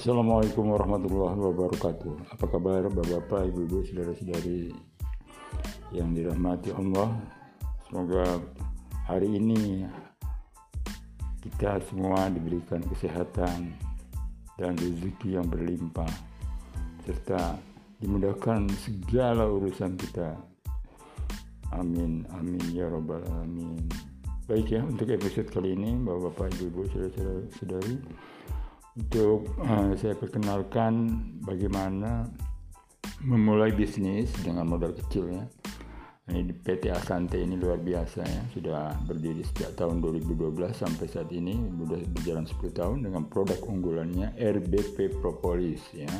Assalamualaikum warahmatullahi wabarakatuh. Apa kabar Bapak-bapak, Ibu-ibu, saudara-saudari yang dirahmati Allah? Semoga hari ini kita semua diberikan kesehatan dan rezeki yang berlimpah serta dimudahkan segala urusan kita. Amin, amin ya robbal alamin. Baik ya, untuk episode kali ini, Bapak-bapak, Ibu-ibu, saudara-saudari, untuk uh, saya perkenalkan bagaimana memulai bisnis dengan modal kecil ya. Ini PT Asante ini luar biasa ya, sudah berdiri sejak tahun 2012 sampai saat ini sudah berjalan 10 tahun dengan produk unggulannya RBP Propolis ya.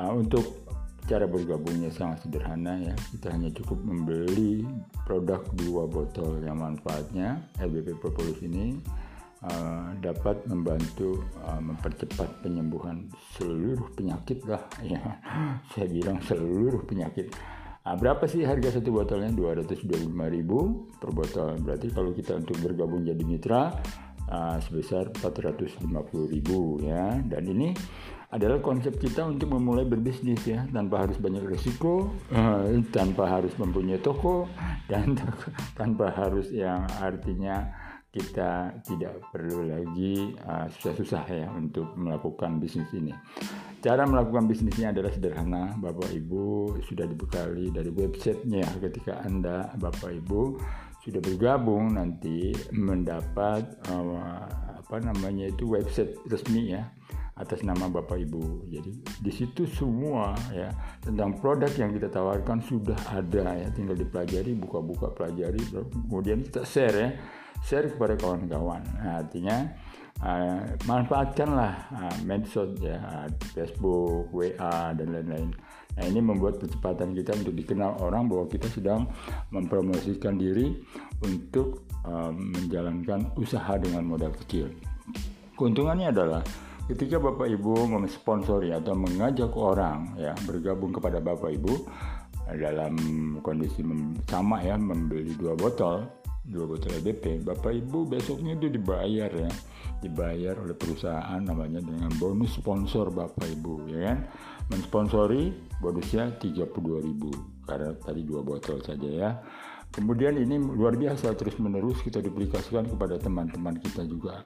Uh, untuk cara bergabungnya sangat sederhana ya, kita hanya cukup membeli produk dua botol yang manfaatnya RBP Propolis ini uh, dapat membantu uh, mempercepat penyembuhan seluruh penyakit lah ya. Saya bilang seluruh penyakit. Nah, berapa sih harga satu botolnya? 225.000 per botol. Berarti kalau kita untuk bergabung jadi mitra uh, sebesar 450.000 ya. Dan ini adalah konsep kita untuk memulai berbisnis ya. Tanpa harus banyak risiko uh, tanpa harus mempunyai toko dan tanpa harus yang artinya kita tidak perlu lagi uh, susah-susah uh, ya untuk melakukan bisnis ini. Cara melakukan bisnisnya adalah sederhana, Bapak Ibu sudah dibekali dari websitenya ketika Anda Bapak Ibu sudah bergabung nanti mendapat uh, apa namanya itu website resmi ya atas nama Bapak Ibu. Jadi di situ semua ya tentang produk yang kita tawarkan sudah ada ya, tinggal dipelajari, buka-buka pelajari, kemudian kita share ya share kepada kawan-kawan. Nah, artinya uh, manfaatkanlah uh, medsos ya, Facebook, WA dan lain-lain. Nah, ini membuat percepatan kita untuk dikenal orang bahwa kita sedang mempromosikan diri untuk menjalankan usaha dengan modal kecil. Keuntungannya adalah ketika Bapak Ibu memsponsori atau mengajak orang ya bergabung kepada Bapak Ibu dalam kondisi sama ya membeli dua botol dua botol EBP Bapak Ibu besoknya itu dibayar ya. Dibayar oleh perusahaan namanya dengan bonus sponsor Bapak Ibu ya kan? Mensponsori bonusnya 32.000 karena tadi dua botol saja ya. Kemudian ini luar biasa terus menerus kita duplikasikan kepada teman-teman kita juga.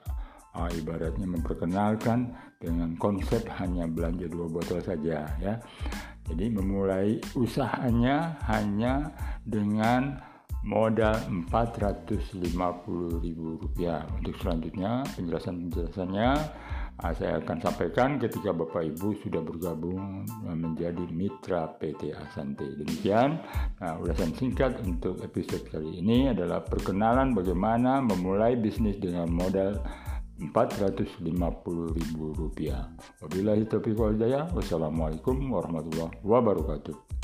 Uh, ibaratnya memperkenalkan dengan konsep hanya belanja dua botol saja ya. Jadi memulai usahanya hanya dengan modal Rp450.000 untuk selanjutnya penjelasan-penjelasannya ah, saya akan sampaikan ketika Bapak Ibu sudah bergabung menjadi mitra PT Asante demikian nah, ulasan singkat untuk episode kali ini adalah perkenalan bagaimana memulai bisnis dengan modal Rp450.000 Wabillahi taufiq wal hidayah. Wassalamualaikum warahmatullahi wabarakatuh